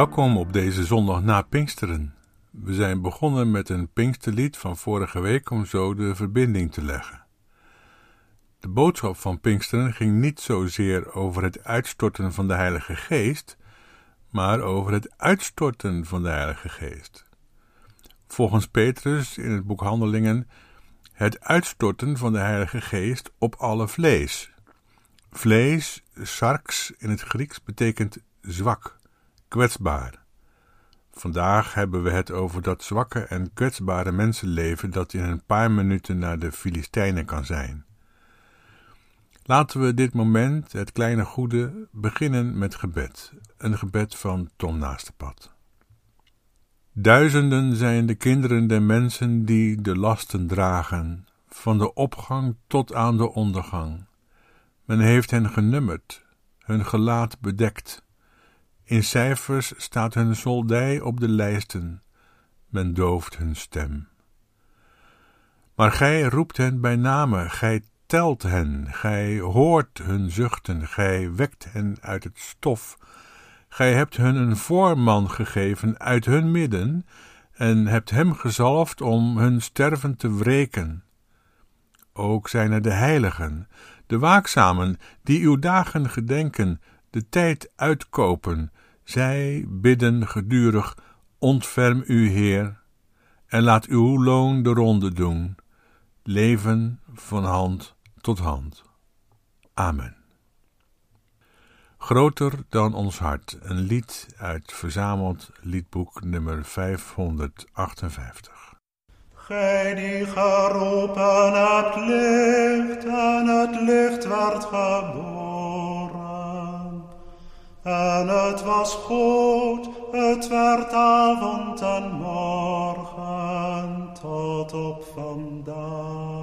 Welkom op deze zondag na Pinksteren. We zijn begonnen met een Pinksterlied van vorige week om zo de verbinding te leggen. De boodschap van Pinksteren ging niet zozeer over het uitstorten van de Heilige Geest, maar over het uitstorten van de Heilige Geest. Volgens Petrus in het boek Handelingen het uitstorten van de Heilige Geest op alle vlees. Vlees, sarx in het Grieks, betekent zwak kwetsbaar. Vandaag hebben we het over dat zwakke en kwetsbare mensenleven dat in een paar minuten naar de Filistijnen kan zijn. Laten we dit moment, het kleine goede, beginnen met gebed. Een gebed van Tom Naastepad. Duizenden zijn de kinderen der mensen die de lasten dragen, van de opgang tot aan de ondergang. Men heeft hen genummerd, hun gelaat bedekt in cijfers staat hun soldij op de lijsten, men dooft hun stem. Maar gij roept hen bij name, gij telt hen, gij hoort hun zuchten, gij wekt hen uit het stof. Gij hebt hun een voorman gegeven uit hun midden en hebt hem gezalfd om hun sterven te wreken. Ook zijn er de heiligen, de waakzamen, die uw dagen gedenken, de tijd uitkopen, zij bidden gedurig: Ontferm u, Heer, en laat uw loon de ronde doen, leven van hand tot hand. Amen. Groter dan ons hart, een lied uit verzameld liedboek nummer 558. Gij die geroepen hebt licht en het licht werd geboren en het was goed, het werd avond en morgen tot op vandaag.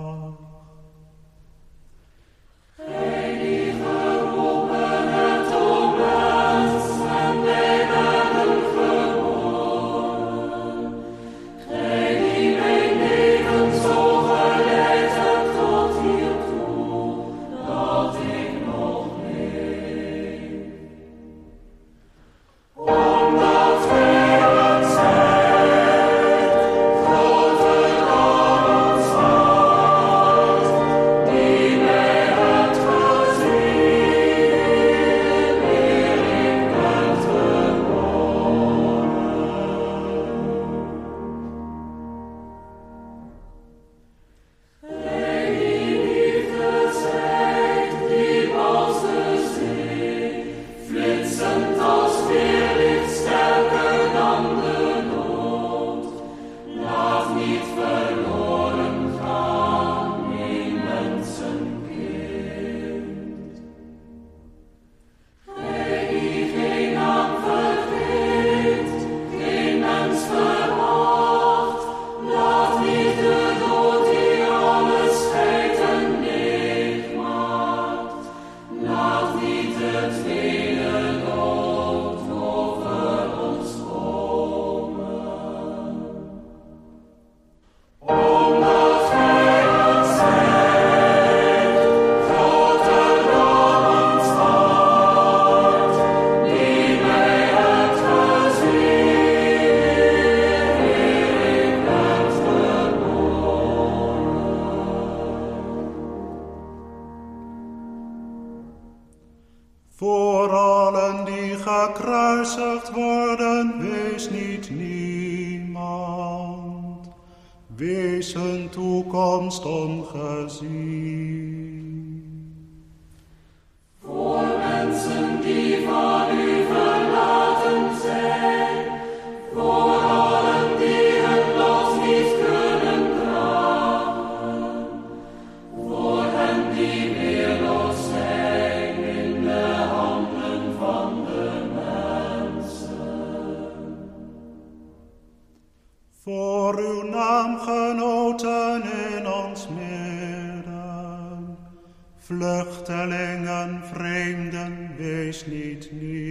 Gekruisigd worden, wees niet niemand. Wees hun toekomst ongezien. Vluchtelingen, vreemden, wees niet niemand.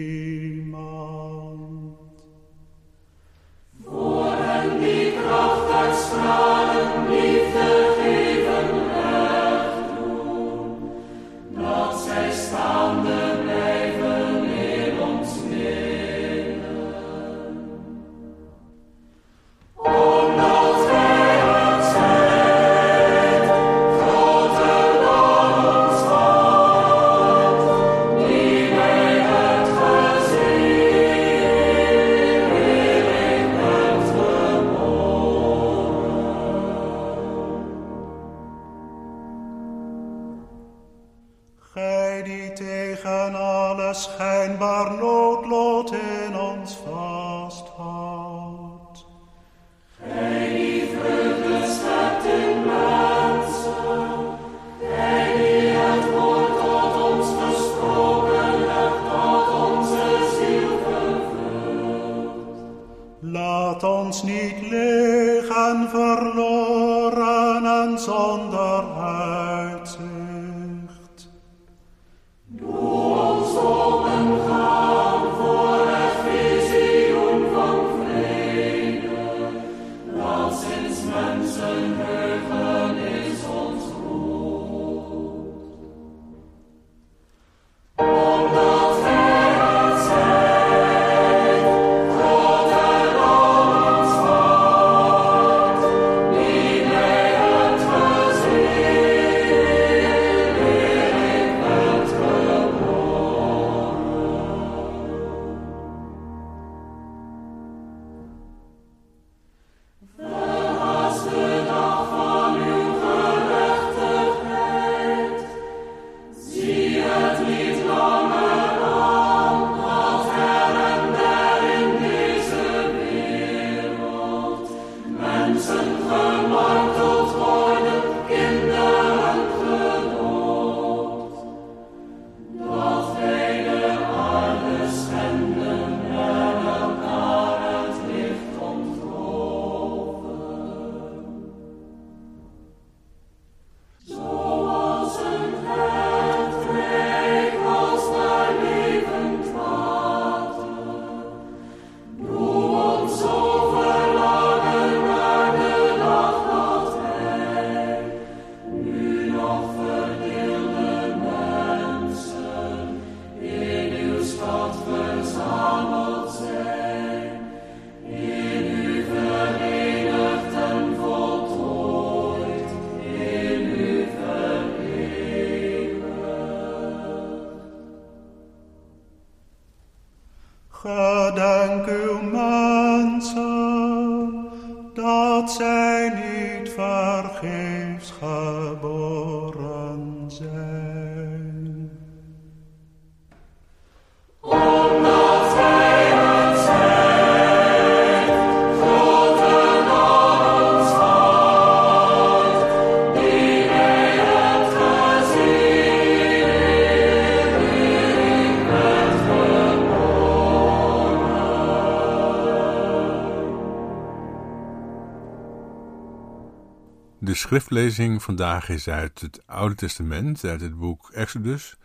De schriftlezing vandaag is uit het Oude Testament, uit het boek Exodus,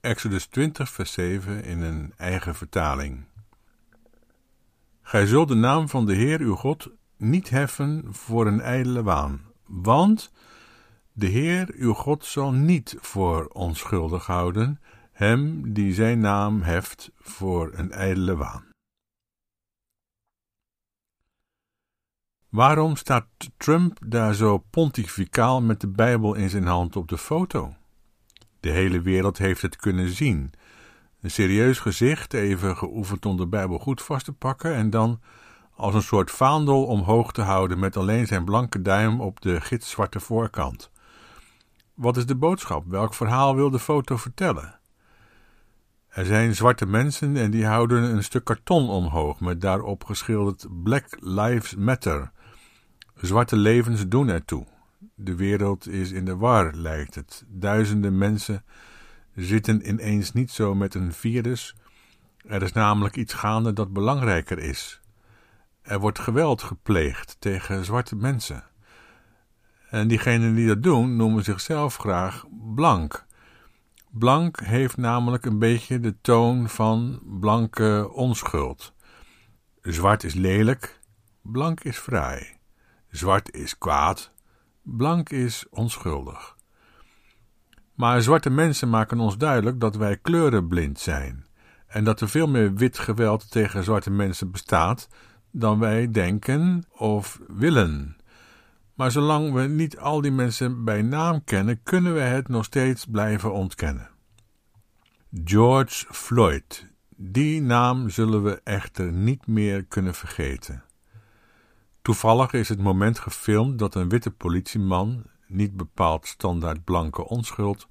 Exodus 20, vers 7 in een eigen vertaling. Gij zult de naam van de Heer uw God niet heffen voor een ijdele waan, want de Heer uw God zal niet voor onschuldig houden hem die zijn naam heft voor een ijdele waan. Waarom staat Trump daar zo pontificaal met de Bijbel in zijn hand op de foto? De hele wereld heeft het kunnen zien. Een serieus gezicht, even geoefend om de Bijbel goed vast te pakken en dan als een soort vaandel omhoog te houden met alleen zijn blanke duim op de gitzwarte voorkant. Wat is de boodschap? Welk verhaal wil de foto vertellen? Er zijn zwarte mensen en die houden een stuk karton omhoog met daarop geschilderd Black Lives Matter. Zwarte levens doen ertoe. De wereld is in de war, lijkt het. Duizenden mensen zitten ineens niet zo met een virus. Er is namelijk iets gaande dat belangrijker is. Er wordt geweld gepleegd tegen zwarte mensen. En diegenen die dat doen, noemen zichzelf graag blank. Blank heeft namelijk een beetje de toon van blanke onschuld. Zwart is lelijk, blank is fraai. Zwart is kwaad, blank is onschuldig. Maar zwarte mensen maken ons duidelijk dat wij kleurenblind zijn en dat er veel meer wit geweld tegen zwarte mensen bestaat dan wij denken of willen. Maar zolang we niet al die mensen bij naam kennen, kunnen we het nog steeds blijven ontkennen. George Floyd, die naam zullen we echter niet meer kunnen vergeten. Toevallig is het moment gefilmd dat een witte politieman, niet bepaald standaard blanke onschuld,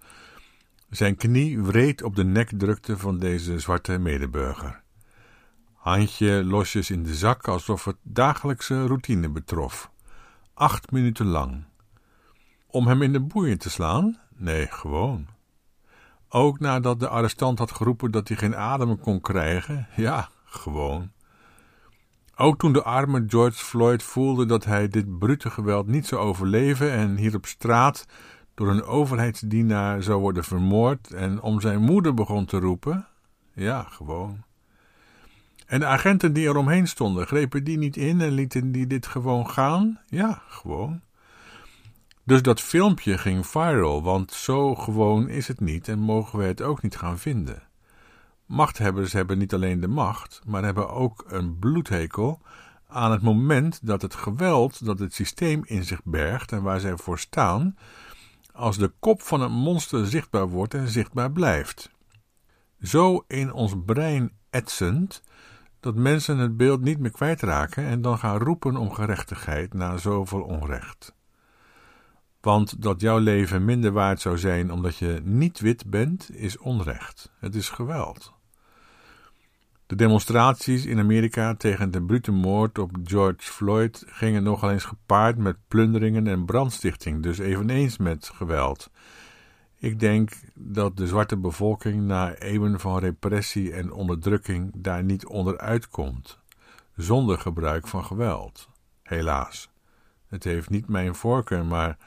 Zijn knie wreed op de nek drukte van deze zwarte medeburger. Handje losjes in de zak alsof het dagelijkse routine betrof. Acht minuten lang. Om hem in de boeien te slaan? Nee, gewoon. Ook nadat de arrestant had geroepen dat hij geen adem kon krijgen? Ja, gewoon. Ook toen de arme George Floyd voelde dat hij dit brute geweld niet zou overleven en hier op straat door een overheidsdienaar zou worden vermoord en om zijn moeder begon te roepen? Ja, gewoon. En de agenten die er omheen stonden, grepen die niet in en lieten die dit gewoon gaan? Ja, gewoon. Dus dat filmpje ging viral, want zo gewoon is het niet en mogen we het ook niet gaan vinden. Machthebbers hebben niet alleen de macht, maar hebben ook een bloedhekel aan het moment dat het geweld dat het systeem in zich bergt en waar zij voor staan, als de kop van het monster zichtbaar wordt en zichtbaar blijft. Zo in ons brein etsend dat mensen het beeld niet meer kwijtraken en dan gaan roepen om gerechtigheid na zoveel onrecht. Want dat jouw leven minder waard zou zijn omdat je niet wit bent, is onrecht. Het is geweld. De demonstraties in Amerika tegen de brute moord op George Floyd gingen nogal eens gepaard met plunderingen en brandstichting, dus eveneens met geweld. Ik denk dat de zwarte bevolking na eeuwen van repressie en onderdrukking daar niet onderuit komt, zonder gebruik van geweld. Helaas. Het heeft niet mijn voorkeur, maar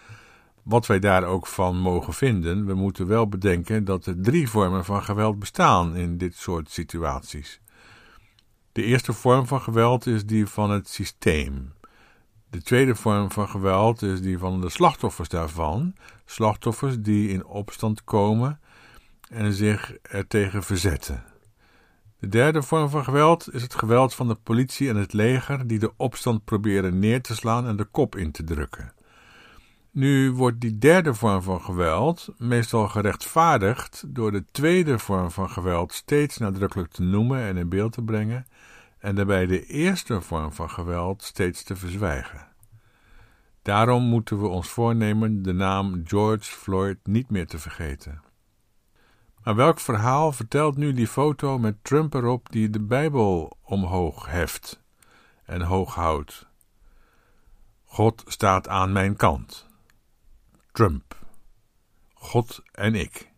wat wij daar ook van mogen vinden, we moeten wel bedenken dat er drie vormen van geweld bestaan in dit soort situaties. De eerste vorm van geweld is die van het systeem. De tweede vorm van geweld is die van de slachtoffers daarvan. Slachtoffers die in opstand komen en zich ertegen verzetten. De derde vorm van geweld is het geweld van de politie en het leger die de opstand proberen neer te slaan en de kop in te drukken. Nu wordt die derde vorm van geweld meestal gerechtvaardigd door de tweede vorm van geweld steeds nadrukkelijk te noemen en in beeld te brengen, en daarbij de eerste vorm van geweld steeds te verzwijgen. Daarom moeten we ons voornemen de naam George Floyd niet meer te vergeten. Maar welk verhaal vertelt nu die foto met Trump erop die de Bijbel omhoog heft en hoog houdt? God staat aan mijn kant. Trump. God en ik.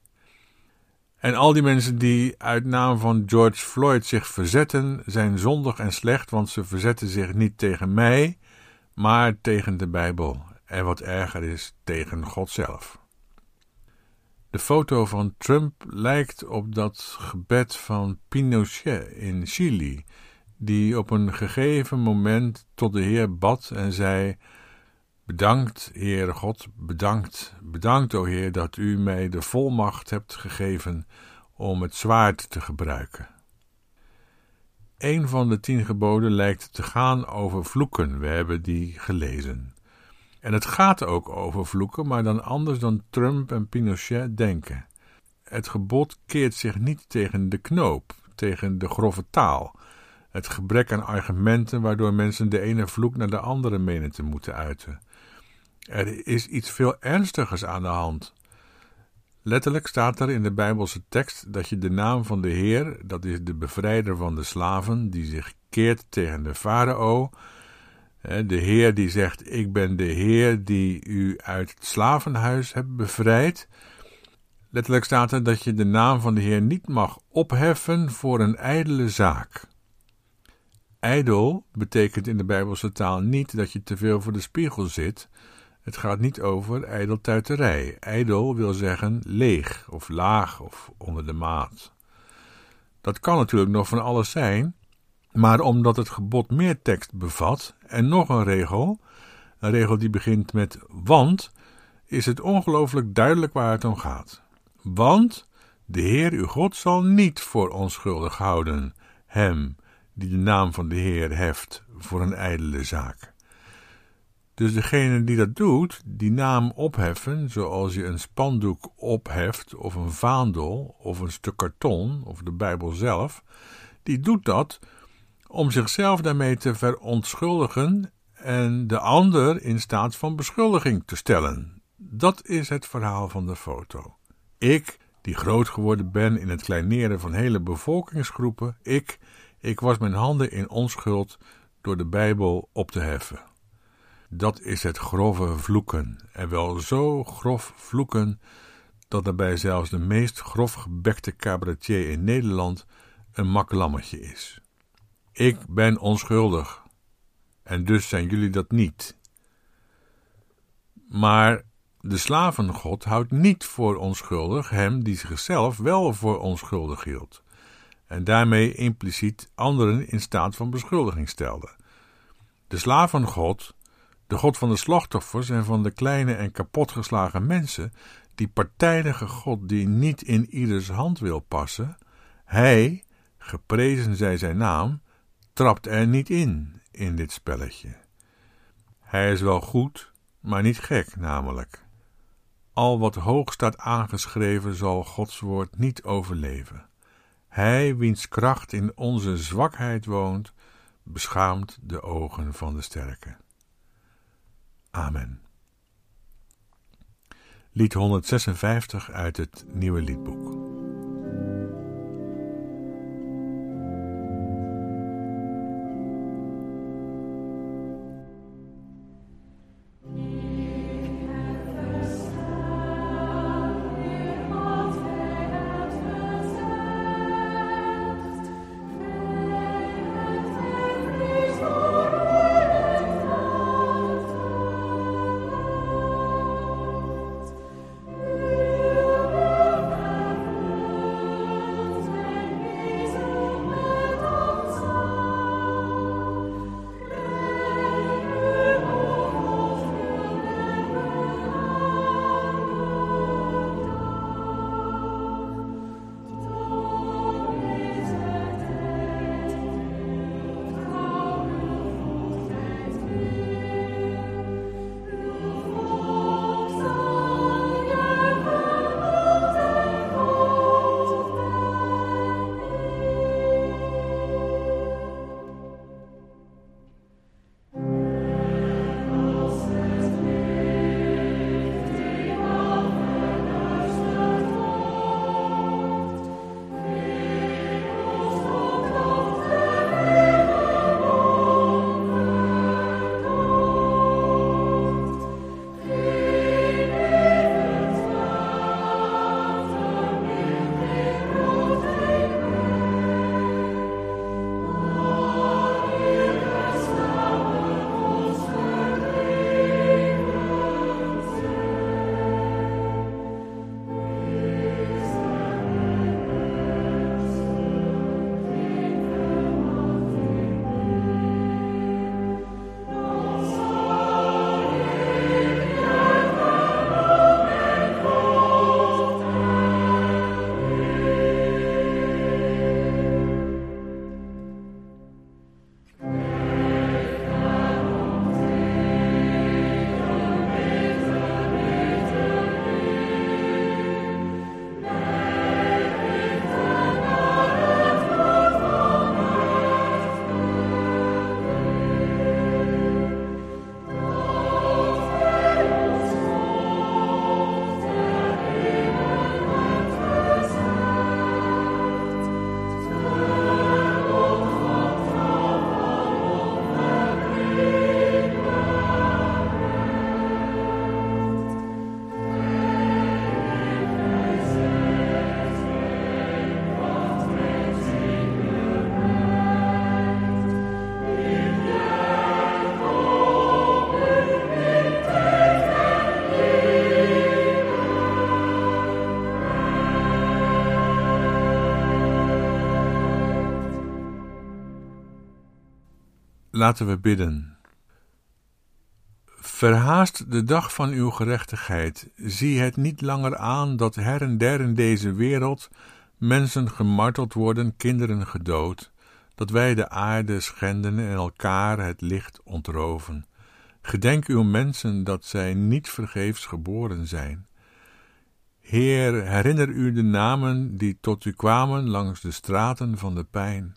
En al die mensen die uit naam van George Floyd zich verzetten, zijn zondig en slecht, want ze verzetten zich niet tegen mij, maar tegen de Bijbel. En wat erger is, tegen God zelf. De foto van Trump lijkt op dat gebed van Pinochet in Chili, die op een gegeven moment tot de Heer bad en zei: Bedankt, Heere God, bedankt, bedankt, o Heer, dat u mij de volmacht hebt gegeven om het zwaard te gebruiken. Een van de tien geboden lijkt te gaan over vloeken, we hebben die gelezen. En het gaat ook over vloeken, maar dan anders dan Trump en Pinochet denken. Het gebod keert zich niet tegen de knoop, tegen de grove taal, het gebrek aan argumenten waardoor mensen de ene vloek naar de andere menen te moeten uiten. Er is iets veel ernstigers aan de hand. Letterlijk staat er in de Bijbelse tekst dat je de naam van de Heer, dat is de bevrijder van de slaven, die zich keert tegen de farao, de Heer die zegt: Ik ben de Heer die u uit het slavenhuis hebt bevrijd. Letterlijk staat er dat je de naam van de Heer niet mag opheffen voor een ijdele zaak. Ijdel betekent in de Bijbelse taal niet dat je te veel voor de spiegel zit, het gaat niet over ijdeltuiterij. Ijdel wil zeggen leeg of laag of onder de maat. Dat kan natuurlijk nog van alles zijn, maar omdat het gebod meer tekst bevat en nog een regel, een regel die begint met want, is het ongelooflijk duidelijk waar het om gaat. Want de Heer uw God zal niet voor onschuldig houden, hem die de naam van de Heer heft voor een ijdele zaak. Dus degene die dat doet, die naam opheffen, zoals je een spandoek opheft, of een vaandel, of een stuk karton, of de Bijbel zelf, die doet dat om zichzelf daarmee te verontschuldigen en de ander in staat van beschuldiging te stellen. Dat is het verhaal van de foto. Ik die groot geworden ben in het kleineren van hele bevolkingsgroepen, ik, ik was mijn handen in onschuld door de Bijbel op te heffen. Dat is het grove vloeken, en wel zo grof vloeken dat daarbij zelfs de meest grofgebekte cabaretier in Nederland een maklammetje is. Ik ben onschuldig, en dus zijn jullie dat niet. Maar de slavengod houdt niet voor onschuldig hem die zichzelf wel voor onschuldig hield, en daarmee impliciet anderen in staat van beschuldiging stelde. De slavengod, de god van de slachtoffers en van de kleine en kapotgeslagen mensen, die partijdige God die niet in ieders hand wil passen, hij, geprezen zij zijn naam, trapt er niet in, in dit spelletje. Hij is wel goed, maar niet gek, namelijk. Al wat hoog staat aangeschreven zal Gods woord niet overleven. Hij, wiens kracht in onze zwakheid woont, beschaamt de ogen van de sterke. Amen. Lied 156 uit het Nieuwe Liedboek. Laten we bidden. Verhaast de dag van uw gerechtigheid. Zie het niet langer aan dat her en der in deze wereld mensen gemarteld worden, kinderen gedood, dat wij de aarde schenden en elkaar het licht ontroven. Gedenk uw mensen dat zij niet vergeefs geboren zijn. Heer, herinner u de namen die tot u kwamen langs de straten van de pijn.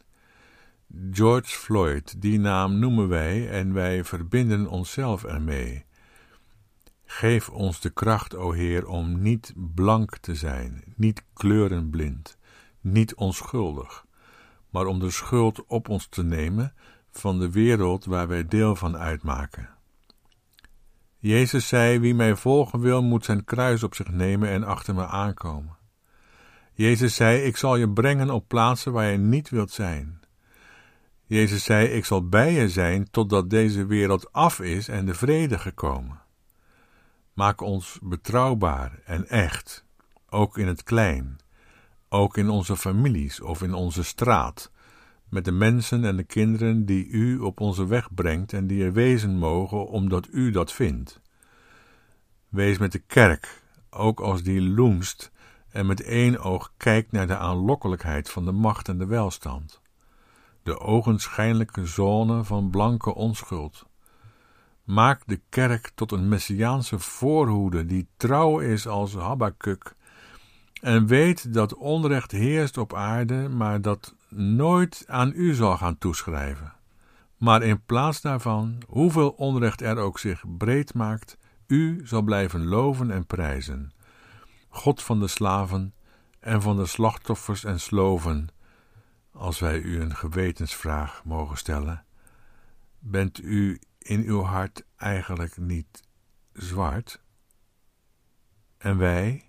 George Floyd, die naam noemen wij en wij verbinden onszelf ermee. Geef ons de kracht, o Heer, om niet blank te zijn, niet kleurenblind, niet onschuldig, maar om de schuld op ons te nemen van de wereld waar wij deel van uitmaken. Jezus zei: Wie mij volgen wil, moet zijn kruis op zich nemen en achter me aankomen. Jezus zei: Ik zal je brengen op plaatsen waar je niet wilt zijn. Jezus zei: Ik zal bij je zijn totdat deze wereld af is en de vrede gekomen. Maak ons betrouwbaar en echt, ook in het klein, ook in onze families of in onze straat, met de mensen en de kinderen die u op onze weg brengt en die er wezen mogen omdat u dat vindt. Wees met de kerk, ook als die loenst en met één oog kijkt naar de aanlokkelijkheid van de macht en de welstand, de ogenschijnlijke zone van blanke onschuld. Maak de kerk tot een messiaanse voorhoede die trouw is als Habakuk en weet dat onrecht heerst op aarde, maar dat nooit aan u zal gaan toeschrijven. Maar in plaats daarvan, hoeveel onrecht er ook zich breed maakt, u zal blijven loven en prijzen. God van de slaven en van de slachtoffers en sloven, als wij u een gewetensvraag mogen stellen. Bent u in uw hart eigenlijk niet zwart? En wij?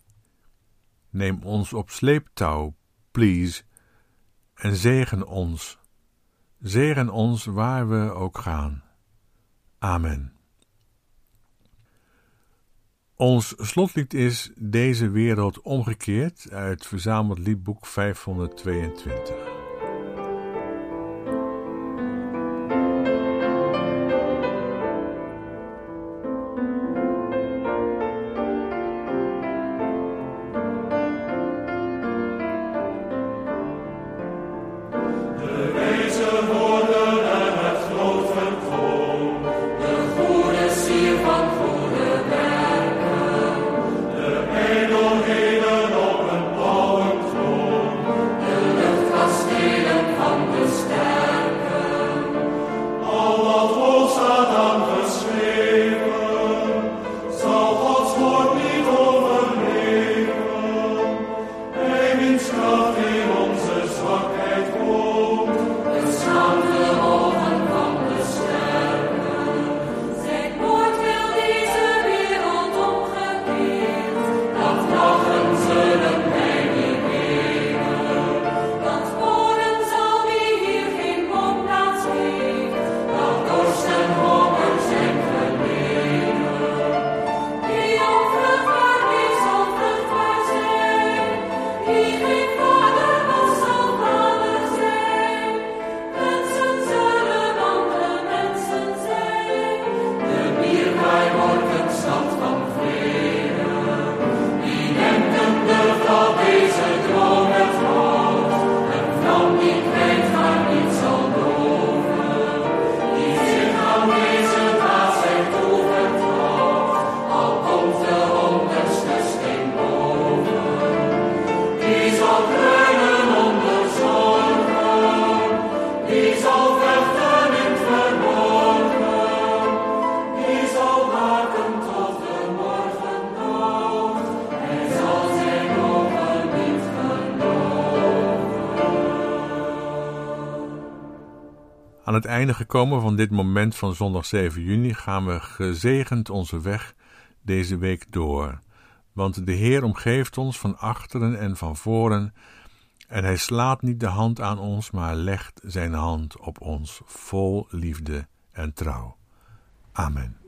Neem ons op sleeptouw, please, en zegen ons. Zegen ons waar we ook gaan. Amen. Ons slotlied is Deze wereld omgekeerd uit verzameld liedboek 522. Gekomen van dit moment van zondag 7 juni gaan we gezegend onze weg deze week door. Want de Heer omgeeft ons van achteren en van voren, en hij slaat niet de hand aan ons, maar legt zijn hand op ons vol liefde en trouw. Amen.